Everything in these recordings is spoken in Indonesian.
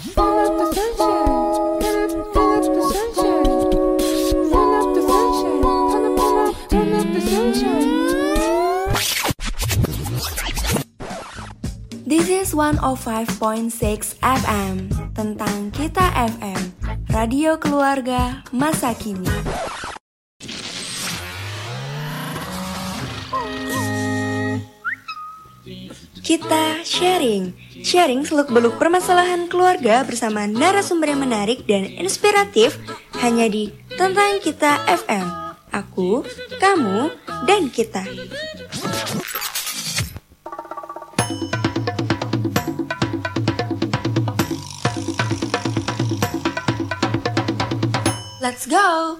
This is 105.6 FM tentang kita FM, radio keluarga masa kini. Kita sharing, sharing seluk-beluk permasalahan keluarga bersama narasumber yang menarik dan inspiratif hanya di Tentang Kita FM. Aku, kamu, dan kita. Let's go!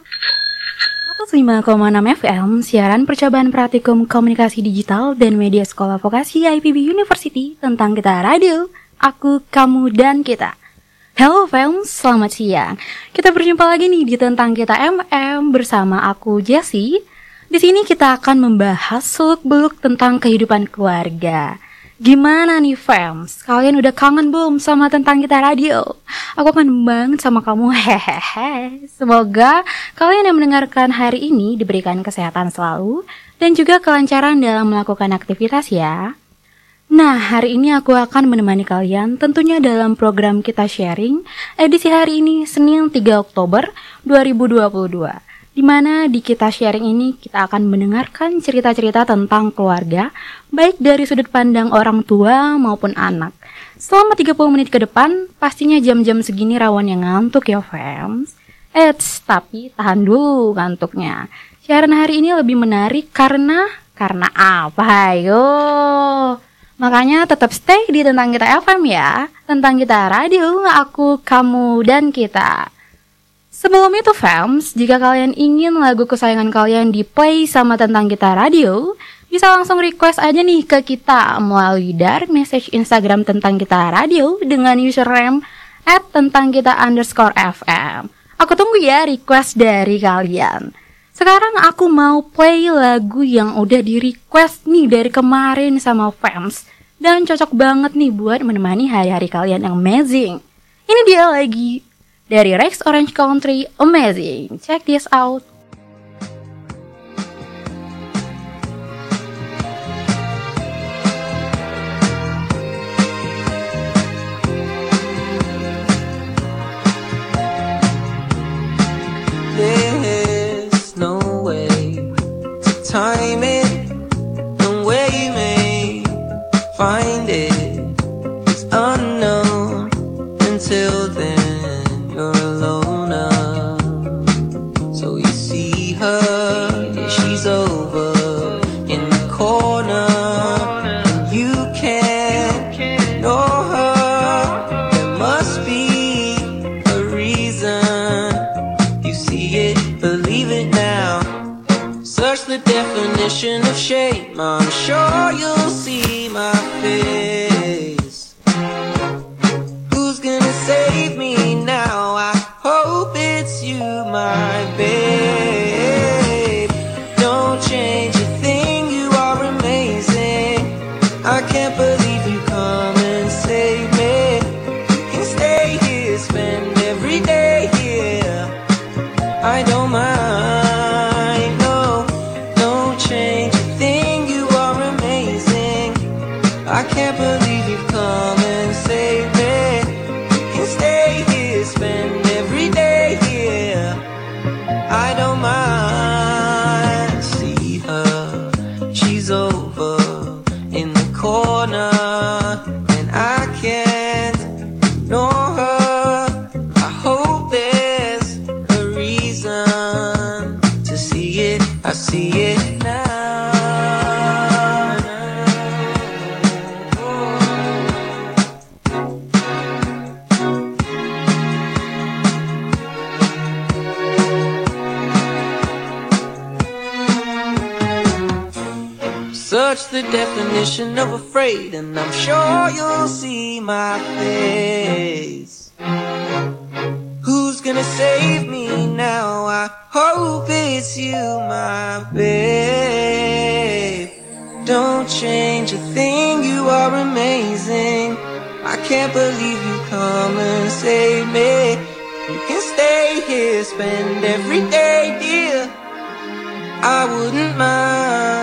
105,6 FM, siaran percobaan praktikum komunikasi digital dan media sekolah vokasi IPB University tentang kita radio, aku, kamu, dan kita. Hello fans, selamat siang. Kita berjumpa lagi nih di tentang kita MM bersama aku Jessie. Di sini kita akan membahas seluk beluk tentang kehidupan keluarga. Gimana nih fans? Kalian udah kangen belum sama tentang kita radio? Aku kangen banget sama kamu hehehe. Semoga kalian yang mendengarkan hari ini diberikan kesehatan selalu dan juga kelancaran dalam melakukan aktivitas ya. Nah, hari ini aku akan menemani kalian tentunya dalam program kita sharing edisi hari ini Senin 3 Oktober 2022 di mana di kita sharing ini kita akan mendengarkan cerita-cerita tentang keluarga, baik dari sudut pandang orang tua maupun anak. Selama 30 menit ke depan, pastinya jam-jam segini rawan yang ngantuk ya fans. Eits, tapi tahan dulu ngantuknya. Siaran hari ini lebih menarik karena, karena apa ayo? Makanya tetap stay di Tentang Kita FM ya. Tentang Kita Radio, aku, kamu, dan kita. Sebelum itu fans, jika kalian ingin lagu kesayangan kalian di play sama tentang kita radio, bisa langsung request aja nih ke kita melalui direct message Instagram tentang kita radio dengan username at tentang kita underscore FM. Aku tunggu ya request dari kalian. Sekarang aku mau play lagu yang udah di request nih dari kemarin sama fans dan cocok banget nih buat menemani hari-hari kalian yang amazing. Ini dia lagi dari Rex Orange Country Amazing. Check this out. There's no way to time it, of shame. I'm sure you'll see my face. Of afraid, and I'm sure you'll see my face. Who's gonna save me now? I hope it's you, my babe. Don't change a thing, you are amazing. I can't believe you come and save me. You can stay here, spend every day, dear. I wouldn't mind.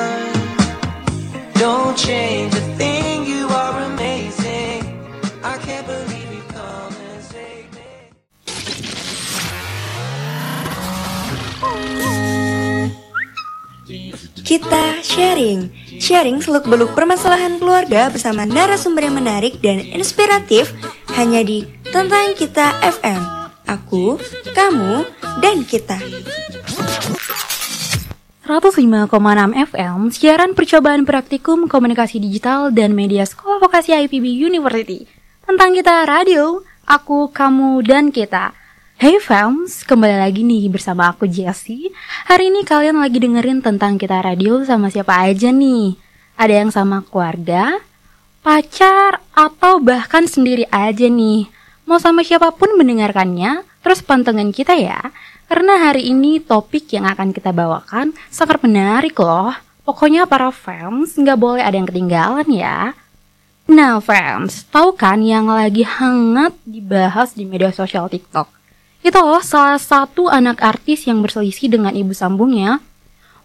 Kita sharing, sharing seluk-beluk permasalahan keluarga bersama narasumber yang menarik dan inspiratif hanya di Tentang Kita FM. Aku, kamu, dan kita. 105,6 FM, siaran percobaan praktikum komunikasi digital dan media sekolah vokasi IPB University. Tentang kita radio, aku, kamu, dan kita. Hey fams, kembali lagi nih bersama aku Jessie. Hari ini kalian lagi dengerin tentang kita radio sama siapa aja nih? Ada yang sama keluarga, pacar, atau bahkan sendiri aja nih. Mau sama siapa pun mendengarkannya, terus pantengin kita ya. Karena hari ini topik yang akan kita bawakan sangat menarik loh. Pokoknya para fans nggak boleh ada yang ketinggalan ya. Nah fans, tahu kan yang lagi hangat dibahas di media sosial TikTok? Itu loh salah satu anak artis yang berselisih dengan ibu sambungnya.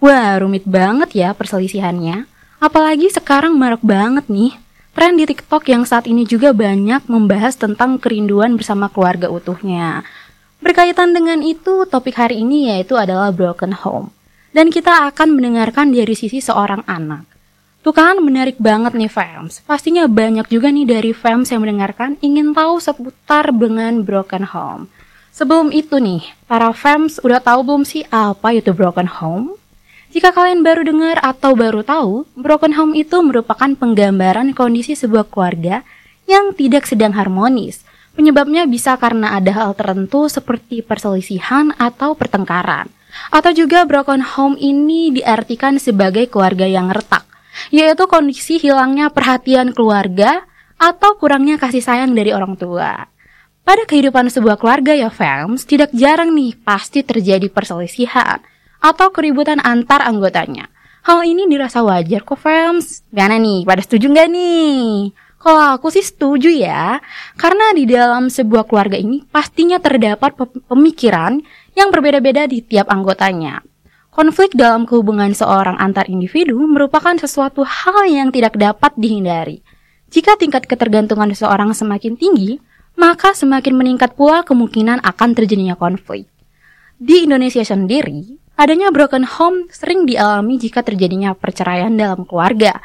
Wah, rumit banget ya perselisihannya. Apalagi sekarang marak banget nih. Tren di TikTok yang saat ini juga banyak membahas tentang kerinduan bersama keluarga utuhnya. Berkaitan dengan itu, topik hari ini yaitu adalah broken home. Dan kita akan mendengarkan dari sisi seorang anak. Tuh kan menarik banget nih fans. Pastinya banyak juga nih dari fans yang mendengarkan ingin tahu seputar dengan broken home. Sebelum itu nih, para fans udah tahu belum sih apa itu broken home? Jika kalian baru dengar atau baru tahu, broken home itu merupakan penggambaran kondisi sebuah keluarga yang tidak sedang harmonis. Penyebabnya bisa karena ada hal tertentu seperti perselisihan atau pertengkaran. Atau juga broken home ini diartikan sebagai keluarga yang retak, yaitu kondisi hilangnya perhatian keluarga atau kurangnya kasih sayang dari orang tua. Pada kehidupan sebuah keluarga ya fans, tidak jarang nih pasti terjadi perselisihan atau keributan antar anggotanya. Hal ini dirasa wajar kok fans. Gimana nih, pada setuju nggak nih? Kalau aku sih setuju ya, karena di dalam sebuah keluarga ini pastinya terdapat pemikiran yang berbeda-beda di tiap anggotanya. Konflik dalam kehubungan seorang antar individu merupakan sesuatu hal yang tidak dapat dihindari. Jika tingkat ketergantungan seseorang semakin tinggi, maka semakin meningkat pula kemungkinan akan terjadinya konflik. Di Indonesia sendiri, adanya broken home sering dialami jika terjadinya perceraian dalam keluarga.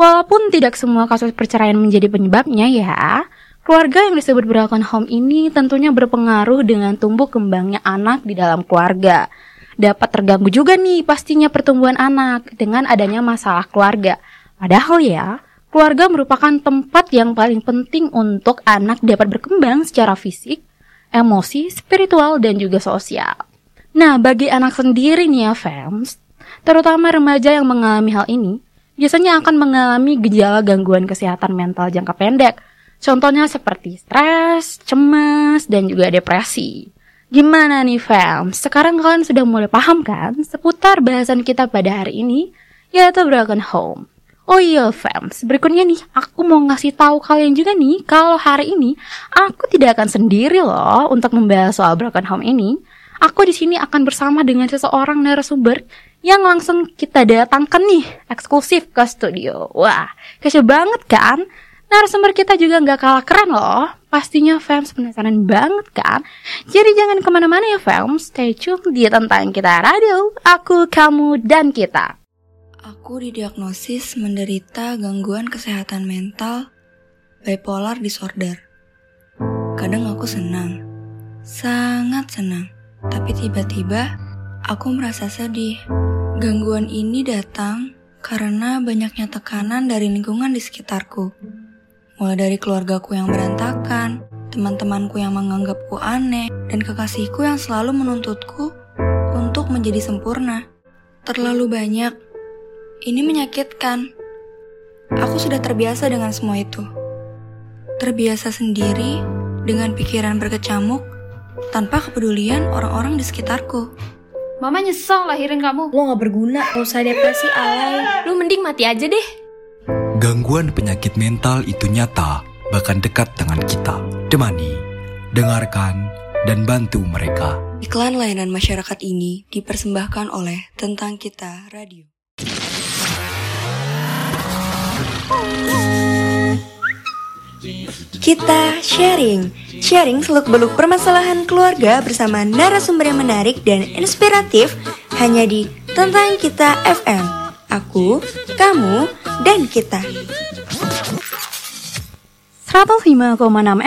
Walaupun tidak semua kasus perceraian menjadi penyebabnya ya, keluarga yang disebut broken home ini tentunya berpengaruh dengan tumbuh kembangnya anak di dalam keluarga. Dapat terganggu juga nih pastinya pertumbuhan anak dengan adanya masalah keluarga. Padahal ya, Keluarga merupakan tempat yang paling penting untuk anak dapat berkembang secara fisik, emosi, spiritual, dan juga sosial. Nah, bagi anak sendiri nih ya fans, terutama remaja yang mengalami hal ini, biasanya akan mengalami gejala gangguan kesehatan mental jangka pendek. Contohnya seperti stres, cemas, dan juga depresi. Gimana nih fans? Sekarang kalian sudah mulai paham kan seputar bahasan kita pada hari ini, yaitu broken home. Oh iya fans, berikutnya nih aku mau ngasih tahu kalian juga nih kalau hari ini aku tidak akan sendiri loh untuk membahas soal broken home ini. Aku di sini akan bersama dengan seseorang narasumber yang langsung kita datangkan nih eksklusif ke studio. Wah, kece banget kan? Narasumber kita juga nggak kalah keren loh. Pastinya fans penasaran banget kan? Jadi jangan ke mana-mana ya fans, stay tune di Tentang Kita Radio, Aku, Kamu, dan Kita. Aku didiagnosis menderita gangguan kesehatan mental bipolar disorder. Kadang aku senang, sangat senang, tapi tiba-tiba aku merasa sedih. Gangguan ini datang karena banyaknya tekanan dari lingkungan di sekitarku. Mulai dari keluargaku yang berantakan, teman-temanku yang menganggapku aneh, dan kekasihku yang selalu menuntutku untuk menjadi sempurna. Terlalu banyak ini menyakitkan. Aku sudah terbiasa dengan semua itu. Terbiasa sendiri dengan pikiran berkecamuk tanpa kepedulian orang-orang di sekitarku. Mama nyesel lahirin kamu. Lo gak berguna, gak usah depresi alay. Lu mending mati aja deh. Gangguan penyakit mental itu nyata, bahkan dekat dengan kita. Temani, dengarkan, dan bantu mereka. Iklan layanan masyarakat ini dipersembahkan oleh Tentang Kita Radio. Kita sharing, sharing seluk-beluk permasalahan keluarga bersama narasumber yang menarik dan inspiratif hanya di Tentang Kita FM. Aku, kamu, dan kita. 105,6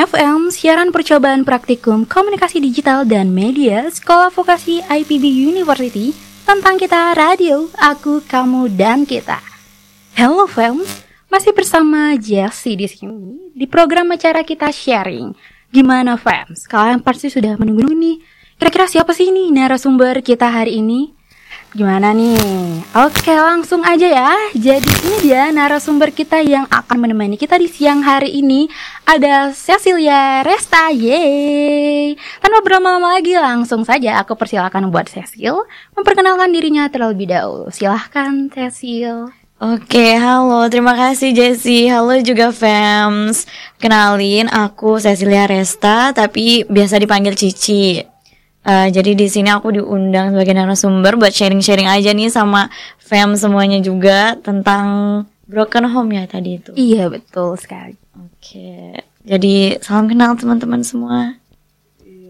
FM siaran percobaan praktikum komunikasi digital dan media Sekolah Vokasi IPB University tentang kita radio, aku, kamu, dan kita. Hello fam, masih bersama Jessie di sini di program acara kita sharing. Gimana fam? Kalian pasti sudah menunggu nih. Kira-kira siapa sih ini narasumber kita hari ini? Gimana nih? Oke langsung aja ya Jadi ini dia narasumber kita yang akan menemani kita di siang hari ini Ada Cecilia Resta Yeay Tanpa berlama-lama lagi langsung saja aku persilakan buat Cecil Memperkenalkan dirinya terlebih dahulu Silahkan Cecil Oke, halo. Terima kasih Jessie. Halo juga fans. Kenalin, aku Cecilia Resta, tapi biasa dipanggil Cici. Uh, jadi di sini aku diundang sebagai narasumber buat sharing-sharing aja nih sama fam semuanya juga tentang broken home ya tadi itu. Iya betul sekali Oke, jadi salam kenal teman-teman semua.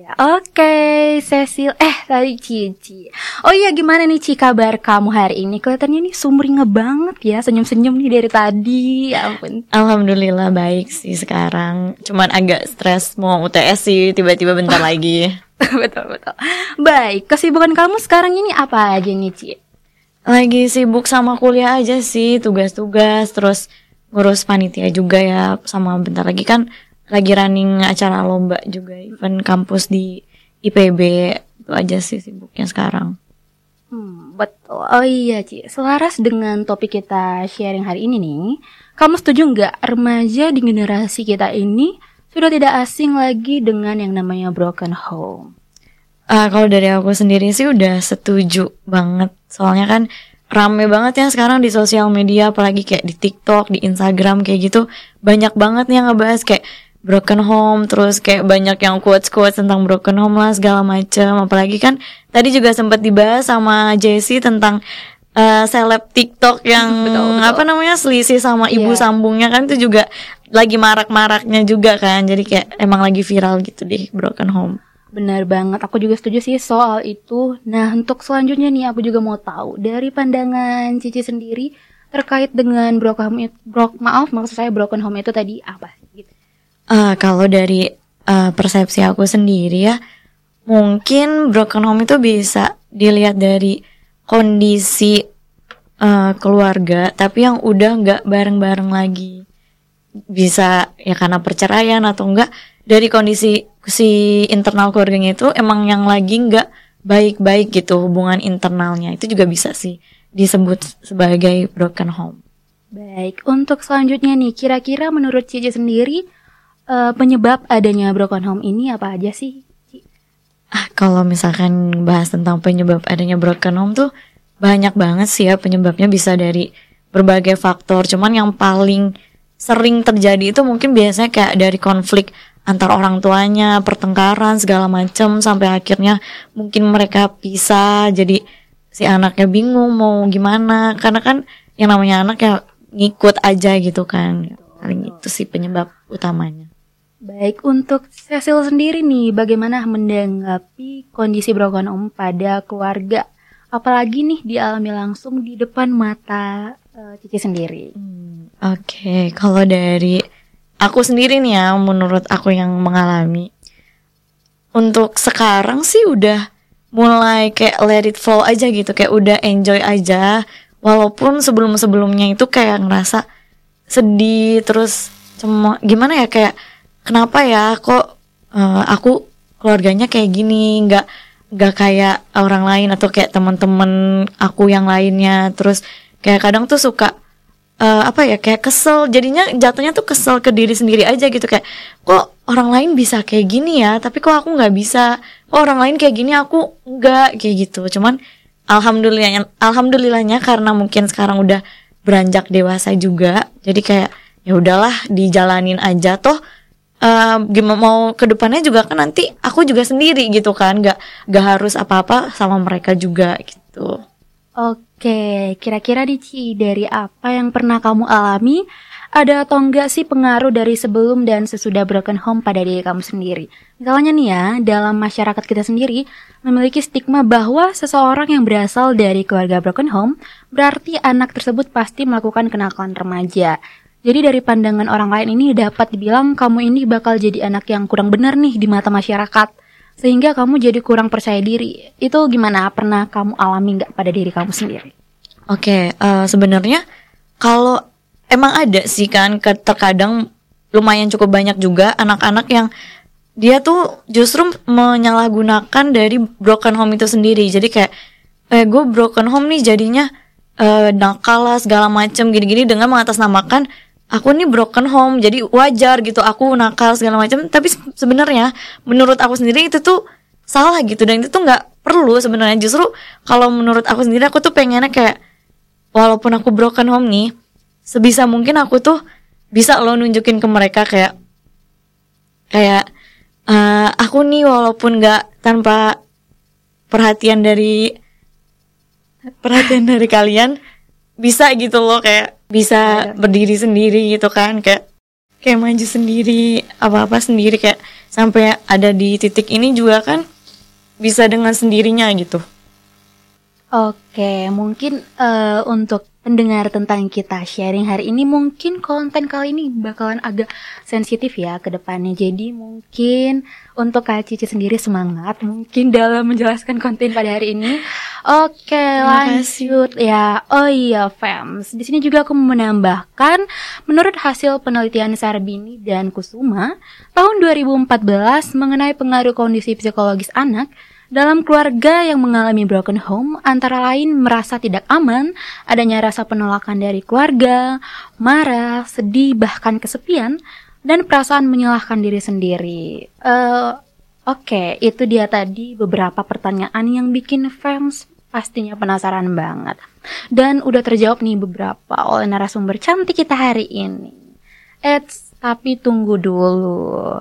Iya, Oke Cecil Eh tadi Cici Oh iya gimana nih Ci kabar kamu hari ini Kelihatannya nih sumringah banget ya Senyum-senyum nih dari tadi Ya ampun Alhamdulillah baik sih sekarang. Cuman agak stres mau UTS sih tiba-tiba bentar lagi. betul betul. Baik, kesibukan kamu sekarang ini apa aja nih, Ci? Lagi sibuk sama kuliah aja sih, tugas-tugas, terus ngurus panitia juga ya, sama bentar lagi kan lagi running acara lomba juga, event kampus di IPB, itu aja sih sibuknya sekarang. Hmm, betul. Oh iya, Ci. Selaras dengan topik kita sharing hari ini nih, kamu setuju nggak remaja di generasi kita ini sudah tidak asing lagi dengan yang namanya broken home? Ah, kalau dari aku sendiri sih udah setuju banget, soalnya kan rame banget ya sekarang di sosial media, apalagi kayak di TikTok, di Instagram kayak gitu, banyak banget nih yang ngebahas kayak broken home, terus kayak banyak yang quotes-quotes tentang broken home lah segala macam. Apalagi kan tadi juga sempat dibahas sama Jessie tentang eh, seleb TikTok yang Betul, betul. apa namanya selisih sama ibu Iya. sambungnya kan itu juga lagi marak-maraknya juga kan. Jadi kayak emang lagi viral gitu di broken home. Benar banget, aku juga setuju sih soal itu. Nah, untuk selanjutnya nih aku juga mau tahu dari pandangan Cici sendiri terkait dengan broken home itu, brok, maaf maksud saya broken home itu tadi apa? Gitu. Ah, kalau dari eh, persepsi aku sendiri ya, mungkin broken home itu bisa dilihat dari kondisi eh, keluarga, tapi yang udah nggak bareng-bareng lagi. Bisa ya karena perceraian atau enggak dari kondisi si internal keluarganya itu emang yang lagi nggak baik-baik gitu hubungan internalnya itu juga bisa sih disebut sebagai broken home. Baik, untuk selanjutnya nih, kira-kira menurut Cici sendiri eh, penyebab adanya broken home ini apa aja sih? Ah, kalau misalkan bahas tentang penyebab adanya broken home tuh banyak banget sih ya penyebabnya bisa dari berbagai faktor. Cuman yang paling sering terjadi itu mungkin biasanya kayak dari konflik antar orang tuanya, pertengkaran segala macem sampai akhirnya mungkin mereka pisah. Jadi si anaknya bingung mau gimana karena kan yang namanya anak ya ngikut aja gitu kan. Paling itu sih penyebab utamanya. Baik, untuk Cecil sendiri nih, bagaimana menanggapi kondisi broken home pada keluarga? Apalagi nih dialami langsung di depan mata eh, Cici sendiri. Hmm, Oke, kalau dari aku sendiri nih ya, menurut aku yang mengalami, untuk sekarang sih udah mulai kayak let it flow aja gitu, kayak udah enjoy aja. Walaupun sebelum-sebelumnya itu kayak ngerasa sedih, terus cuma gimana ya kayak kenapa ya kok eh, aku keluarganya kayak gini, nggak nggak kayak orang lain atau kayak teman-teman aku yang lainnya, terus kayak kadang tuh suka eh, apa ya kayak kesel. Jadinya jatuhnya tuh kesel ke diri sendiri aja gitu. Kayak kok orang lain bisa kayak gini ya? Tapi kok aku nggak bisa? Kok orang lain kayak gini aku nggak? Kayak gitu. Cuman alhamdulillahnya alhamdulillahnya karena mungkin sekarang udah beranjak dewasa juga jadi kayak ya udahlah dijalanin aja. Toh eh, gimana mau ke depannya juga kan nanti aku juga sendiri gitu kan nggak nggak harus apa-apa sama mereka juga gitu Oke, kira-kira Dici, dari apa yang pernah kamu alami, ada atau enggak sih pengaruh dari sebelum dan sesudah broken home pada diri kamu sendiri? Misalnya nih ya, dalam masyarakat kita sendiri memiliki stigma bahwa seseorang yang berasal dari keluarga broken home berarti anak tersebut pasti melakukan kenakalan remaja. Jadi dari pandangan orang lain ini dapat dibilang kamu ini bakal jadi anak yang kurang benar nih di mata masyarakat sehingga kamu jadi kurang percaya diri. Itu gimana? Pernah kamu alami nggak pada diri kamu sendiri? Oke, eh, sebenarnya kalau emang ada sih kan terkadang lumayan cukup banyak juga anak-anak yang dia tuh justru menyalahgunakan dari broken home itu sendiri. Jadi kayak eh gue broken home nih jadinya eh, nakal lah segala macem gini-gini dengan mengatasnamakan aku nih broken home jadi wajar gitu aku nakal segala macam. Tapi se- sebenarnya menurut aku sendiri itu tuh salah gitu dan itu tuh nggak perlu sebenarnya. Justru kalau menurut aku sendiri aku tuh pengennya kayak walaupun aku broken home nih sebisa mungkin aku tuh bisa lo nunjukin ke mereka kayak kayak eh, aku nih walaupun nggak tanpa perhatian dari perhatian dari kalian bisa gitu loh kayak bisa berdiri sendiri gitu kan kayak kayak maju sendiri apa-apa sendiri kayak sampai ada di titik ini juga kan bisa dengan sendirinya gitu. Oke, mungkin eh, untuk pendengar tentang kita sharing hari ini mungkin konten kali ini bakalan agak sensitif ya ke depannya. Jadi mungkin untuk Kak Cici sendiri semangat mungkin dalam menjelaskan konten pada hari ini. Oke, lanjut ya. Oh iya, fans. Di sini juga aku menambahkan menurut hasil penelitian Sarbini dan Kusuma tahun 2014 mengenai pengaruh kondisi psikologis anak dalam keluarga yang mengalami broken home, antara lain merasa tidak aman, adanya rasa penolakan dari keluarga, marah, sedih, bahkan kesepian, dan perasaan menyalahkan diri sendiri. Eh, Oke, itu dia tadi beberapa pertanyaan yang bikin fans pastinya penasaran banget. Dan udah terjawab nih beberapa oleh narasumber cantik kita hari ini. Eits, tapi tunggu dulu.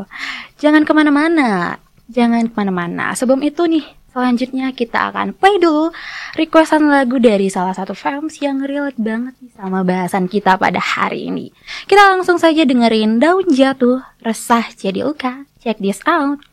Jangan ke mana-mana. Jangan ke mana-mana. Sebelum itu nih, selanjutnya kita akan play dulu requestan lagu dari salah satu fans yang relate banget nih sama bahasan kita pada hari ini. Kita langsung saja dengerin Daun Jatuh, Resah Jadi Luka. Check this out.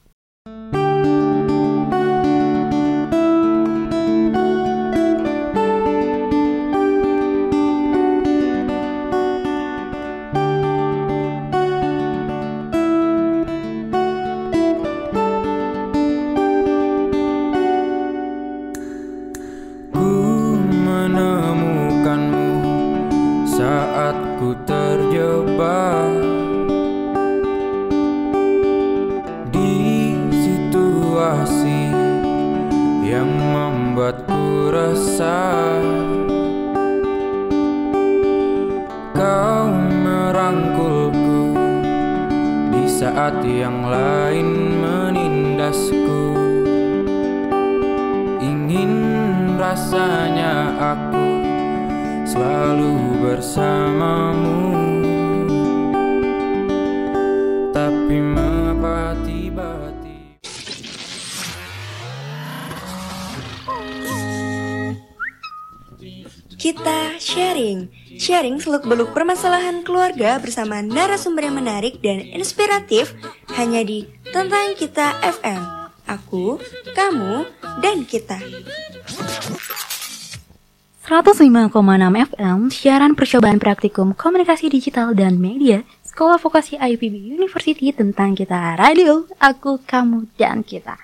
Kita sharing, sharing seluk-beluk permasalahan keluarga bersama narasumber yang menarik dan inspiratif hanya di Tentang Kita FM. Aku, kamu, dan kita. 105,6 FM, siaran percobaan praktikum komunikasi digital dan media, Sekolah Vokasi IPB University tentang kita radio, aku, kamu, dan kita.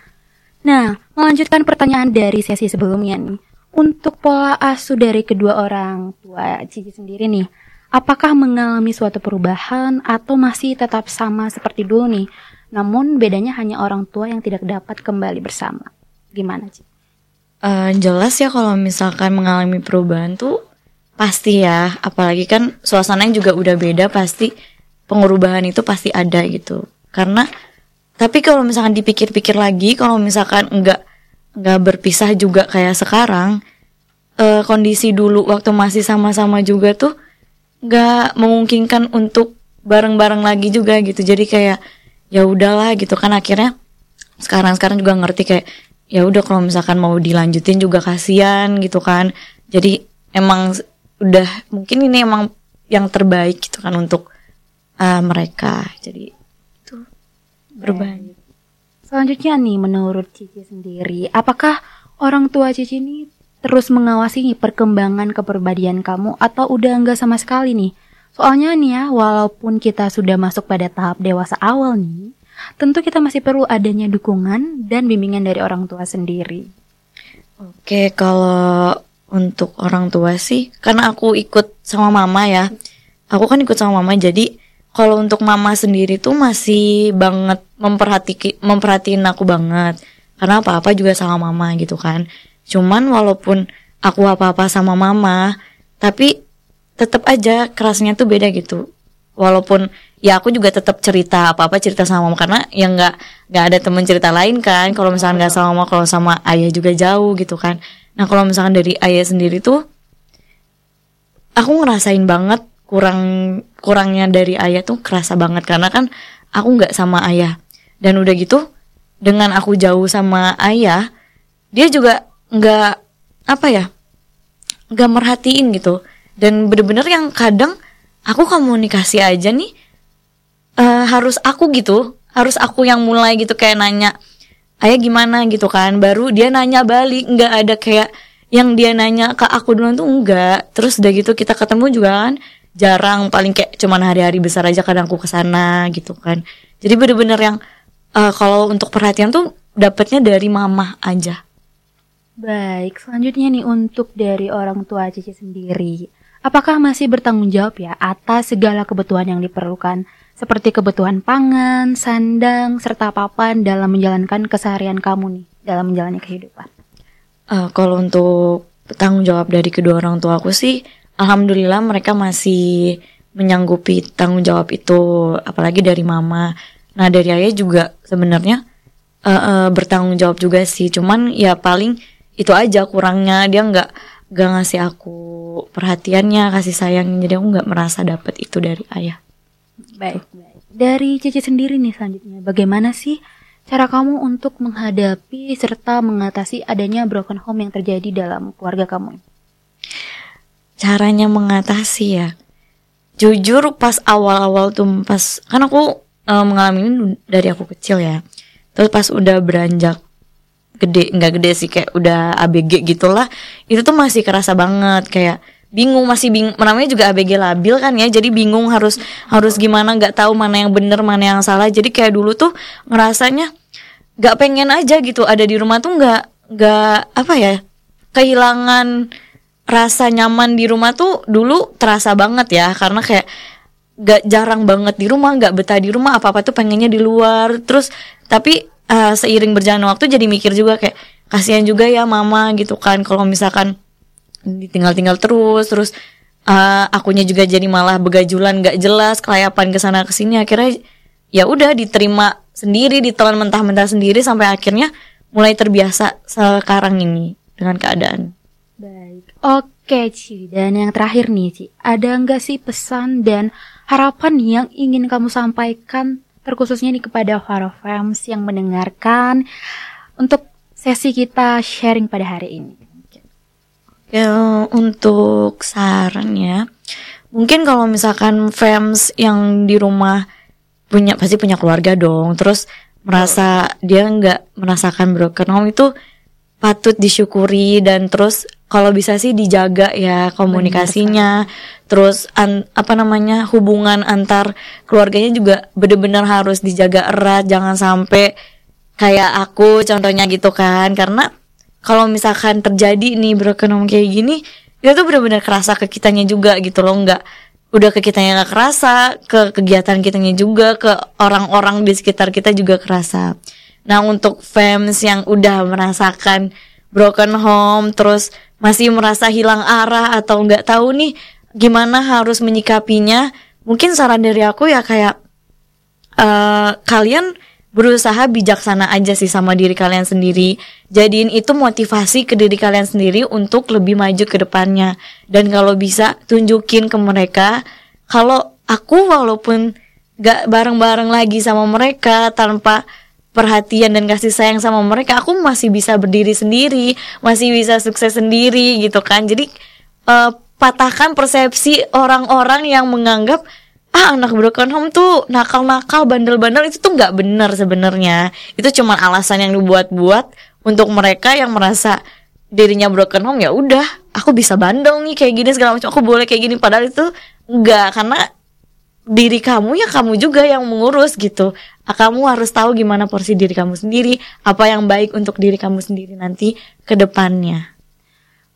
Nah, melanjutkan pertanyaan dari sesi sebelumnya nih. Untuk pola asuh dari kedua orang tua Cici sendiri nih, apakah mengalami suatu perubahan atau masih tetap sama seperti dulu nih? Namun bedanya hanya orang tua yang tidak dapat kembali bersama. Gimana Ci? Eh, jelas ya kalau misalkan mengalami perubahan tuh pasti ya, apalagi kan suasananya juga udah beda pasti pengurubahan itu pasti ada gitu. Karena tapi kalau misalkan dipikir-pikir lagi, kalau misalkan enggak nggak berpisah juga kayak sekarang, eh, kondisi dulu waktu masih sama-sama juga tuh nggak memungkinkan untuk bareng-bareng lagi juga gitu. Jadi kayak ya udahlah gitu. Kan akhirnya sekarang sekarang juga ngerti kayak ya udah kalau misalkan mau dilanjutin juga kasihan gitu kan. Jadi emang udah mungkin ini emang yang terbaik gitu kan untuk uh, mereka. Jadi itu berbahaya Selanjutnya nih menurut Cici sendiri, apakah orang tua Cici ini terus mengawasi nih perkembangan kepribadian kamu atau udah enggak sama sekali nih? Soalnya nih ya, walaupun kita sudah masuk pada tahap dewasa awal nih, tentu kita masih perlu adanya dukungan dan bimbingan dari orang tua sendiri. Oke, kalau untuk orang tua sih, karena aku ikut sama mama ya. Aku kan ikut sama mama, jadi kalau untuk mama sendiri tuh masih banget memperhati memperhatiin aku banget. Karena apa-apa juga sama mama gitu kan. Cuman walaupun aku apa-apa sama mama, tapi tetap aja kerasnya tuh beda gitu. Walaupun ya aku juga tetap cerita apa-apa cerita sama mama karena ya nggak nggak ada temen cerita lain kan. Kalau misalkan nggak sama mama, kalau sama ayah juga jauh gitu kan. Nah kalau misalkan dari ayah sendiri tuh, aku ngerasain banget kurang kurangnya dari ayah tuh kerasa banget. Karena kan aku nggak sama ayah. Dan udah gitu dengan aku jauh sama ayah dia juga nggak apa ya nggak merhatiin gitu. Dan bener-bener yang kadang aku komunikasi aja nih eh, harus aku gitu harus aku yang mulai gitu kayak nanya ayah gimana? gitu kan. Baru dia nanya balik nggak ada kayak yang dia nanya ke aku duluan tuh enggak terus udah gitu kita ketemu juga kan jarang paling kayak cuman hari-hari besar aja kadang aku ke sana gitu kan jadi bener-bener yang eh, kalau untuk perhatian tuh dapetnya dari mama aja Baik, selanjutnya nih untuk dari orang tua Cici sendiri. Apakah masih bertanggung jawab ya atas segala kebutuhan yang diperlukan seperti kebutuhan pangan, sandang, serta papan dalam menjalankan keseharian kamu nih dalam menjalani kehidupan? Eh, kalau untuk tanggung jawab dari kedua orang tua aku sih, alhamdulillah mereka masih menyanggupi tanggung jawab itu, apalagi dari mama. Nah dari ayah juga sebenarnya eh, eh, bertanggung jawab juga sih, cuman ya paling itu aja kurangnya dia nggak nggak ngasih aku perhatiannya, kasih sayang, jadi aku nggak merasa dapat itu dari ayah. Baik, baik. Dari Cici sendiri nih selanjutnya, bagaimana sih cara kamu untuk menghadapi serta mengatasi adanya broken home yang terjadi dalam keluarga kamu? Caranya mengatasi ya. Jujur pas awal-awal tuh pas kan aku eh, mengalami ini dari aku kecil ya. Terus pas udah beranjak gede nggak gede sih kayak udah ABG gitulah itu tuh masih kerasa banget kayak bingung masih bingung namanya juga ABG labil kan ya jadi bingung harus harus gimana nggak tahu mana yang bener mana yang salah. Jadi kayak dulu tuh ngerasanya nggak pengen aja gitu ada di rumah tuh nggak nggak apa ya kehilangan rasa nyaman di rumah tuh dulu terasa banget ya karena kayak gak jarang banget di rumah nggak betah di rumah apa apa tuh pengennya di luar. Terus tapi eh, seiring berjalan waktu jadi mikir juga kayak kasihan juga ya mama gitu kan kalau misalkan ditinggal-tinggal terus terus eh, akunya juga jadi malah begajulan nggak jelas kelayapan ke sana ke sini akhirnya ya udah diterima sendiri ditelan mentah-mentah sendiri sampai akhirnya mulai terbiasa sekarang ini dengan keadaan Baik. Oke, Ci. Dan yang terakhir nih, Ci. Ada nggak sih pesan dan harapan yang ingin kamu sampaikan terkhususnya nih kepada para fans yang mendengarkan untuk sesi kita sharing pada hari ini? Ya, untuk saran ya, mungkin kalau misalkan fans yang di rumah punya pasti punya keluarga dong, terus merasa dia nggak merasakan broken home itu patut disyukuri dan terus kalau bisa sih dijaga ya komunikasinya, terus an- apa namanya hubungan antar keluarganya juga bener-bener harus dijaga erat, jangan sampai kayak aku contohnya gitu kan, karena kalau misalkan terjadi nih broken home kayak gini itu tuh benar-benar kerasa ke kitanya juga gitu loh. Nggak udah ke kitanya nggak kerasa ke kegiatan kitanya juga ke orang-orang di sekitar kita juga kerasa nah untuk fans yang udah merasakan broken home terus masih merasa hilang arah atau nggak tahu nih gimana harus menyikapinya mungkin saran dari aku ya kayak eh kalian berusaha bijaksana aja sih sama diri kalian sendiri. Jadiin itu motivasi ke diri kalian sendiri untuk lebih maju ke depannya. Dan kalau bisa tunjukin ke mereka kalau aku walaupun gak bareng-bareng lagi sama mereka tanpa perhatian dan kasih sayang sama mereka aku masih bisa berdiri sendiri masih bisa sukses sendiri gitu kan. Jadi eh, patahkan persepsi orang-orang yang menganggap ah anak broken home tuh nakal-nakal bandel-bandel itu tuh nggak benar sebenarnya. Itu cuma alasan yang dibuat-buat untuk mereka yang merasa dirinya broken home ya udah aku bisa bandel nih kayak gini segala macam aku boleh kayak gini. Padahal itu enggak karena diri kamu ya kamu juga yang mengurus gitu. Ah, Kamu harus tahu gimana porsi diri kamu sendiri, apa yang baik untuk diri kamu sendiri nanti ke depannya.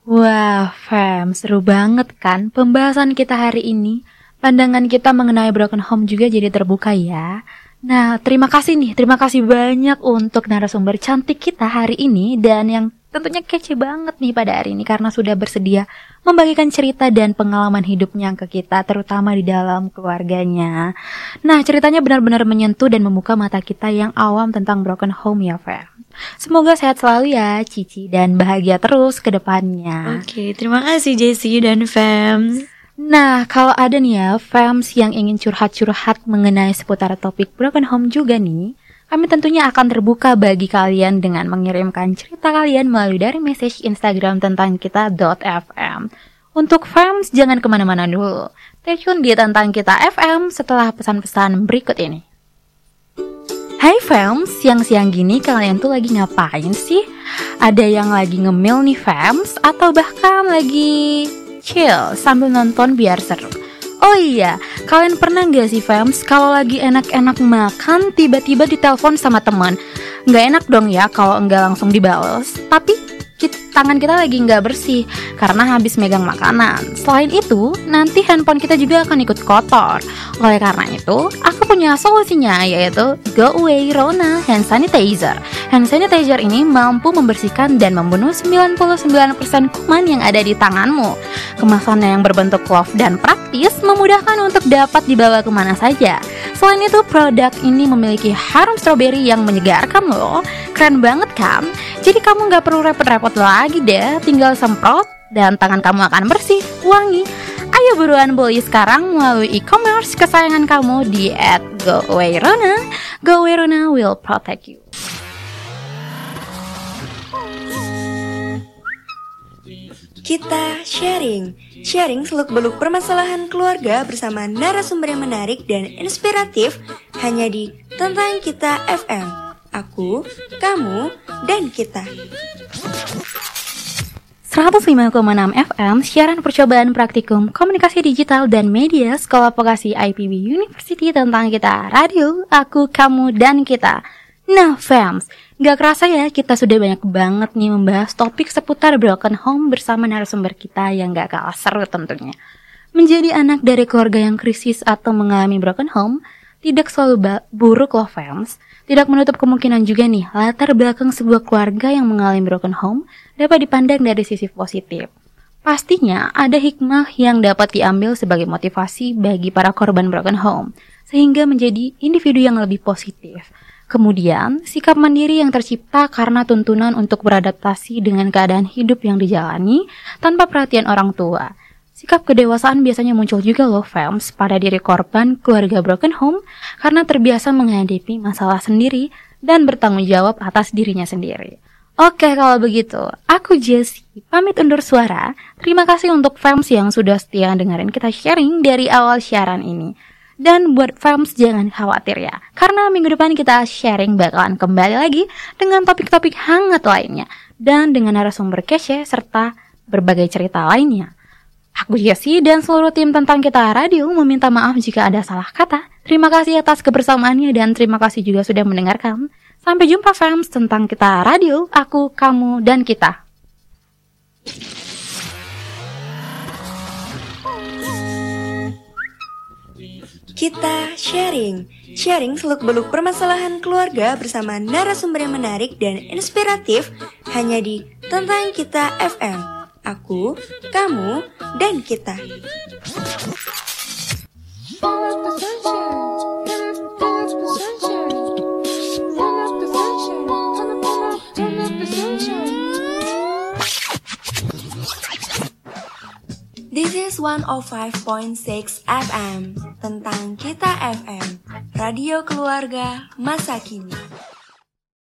Wah, Fam, seru banget kan pembahasan kita hari ini. Pandangan kita mengenai broken home juga jadi terbuka ya. Nah, terima kasih nih, terima kasih banyak untuk narasumber cantik kita hari ini dan yang tentunya kece banget nih pada hari ini karena sudah bersedia membagikan cerita dan pengalaman hidupnya ke kita terutama di dalam keluarganya. Nah, ceritanya benar-benar menyentuh dan membuka mata kita yang awam tentang broken home ya, Fam. Semoga sehat selalu ya, Cici, dan bahagia terus ke depannya. Oke, terima kasih Jessie dan Fam. Nah, kalau ada nih ya fans yang ingin curhat-curhat mengenai seputar topik broken home juga nih, kami tentunya akan terbuka bagi kalian dengan mengirimkan cerita kalian melalui dari message Instagram tentang kita.fm. Untuk fans, jangan ke mana-mana dulu. Stay tune di tentang kita FM setelah pesan-pesan berikut ini. Hai fams, siang-siang gini kalian tuh lagi ngapain sih? Ada yang lagi ngemil nih fams atau bahkan lagi chill sambil nonton biar seru. Oh iya, kalian pernah gak sih fams kalau lagi enak-enak makan tiba-tiba ditelepon sama teman? Nggak enak dong ya kalau enggak langsung dibales. Tapi kit- tangan kita lagi nggak bersih karena habis megang makanan. Selain itu, nanti handphone kita juga akan ikut kotor. Oleh karena itu, aku punya solusinya yaitu Go Away Rona Hand Sanitizer. Hand sanitizer ini mampu membersihkan dan membunuh 99% kuman yang ada di tanganmu. Kemasannya yang berbentuk glove dan praktis memudahkan untuk dapat dibawa ke mana saja. Selain itu, produk ini memiliki harum stroberi yang menyegarkan loh. Keren banget kan? Jadi kamu nggak perlu repot-repot lagi deh, tinggal semprot dan tangan kamu akan bersih, wangi. Ayo buruan beli sekarang melalui e-commerce kesayangan kamu di at GoAwayrona. Will protect you. Kita sharing, sharing seluk-beluk permasalahan keluarga bersama narasumber yang menarik dan inspiratif hanya di Tentang Kita FM. Aku, kamu, dan kita. 105,6 FM siaran percobaan praktikum komunikasi digital dan media Sekolah Vokasi IPB University tentang kita radio, aku, kamu, dan kita. Nah, fans, gak kerasa ya kita sudah banyak banget nih membahas topik seputar broken home bersama narasumber kita yang gak kalah seru tentunya. Menjadi anak dari keluarga yang krisis atau mengalami broken home tidak selalu buruk loh fans. Tidak menutup kemungkinan juga nih latar belakang sebuah keluarga yang mengalami broken home dapat dipandang dari sisi positif. Pastinya ada hikmah yang dapat diambil sebagai motivasi bagi para korban broken home, sehingga menjadi individu yang lebih positif. Kemudian, sikap mandiri yang tercipta karena tuntunan untuk beradaptasi dengan keadaan hidup yang dijalani tanpa perhatian orang tua. Sikap kedewasaan biasanya muncul juga loh fans pada diri korban keluarga broken home karena terbiasa menghadapi masalah sendiri dan bertanggung jawab atas dirinya sendiri. Oke kalau begitu, aku Jessie pamit undur suara. Terima kasih untuk fans yang sudah setia dengerin kita sharing dari awal siaran ini. Dan buat fans jangan khawatir ya, karena minggu depan kita sharing bakalan kembali lagi dengan topik-topik hangat lainnya dan dengan narasumber kece serta berbagai cerita lainnya. Aku Jessie dan seluruh tim tentang kita radio meminta maaf jika ada salah kata. Terima kasih atas kebersamaannya dan terima kasih juga sudah mendengarkan. Sampai jumpa fans tentang kita radio, aku, kamu, dan kita. Kita sharing, sharing seluk-beluk permasalahan keluarga bersama narasumber yang menarik dan inspiratif hanya di Tentang Kita FM. Aku, kamu, dan kita. This is 105.6 FM. tentang kita FM, radio keluarga masa kini.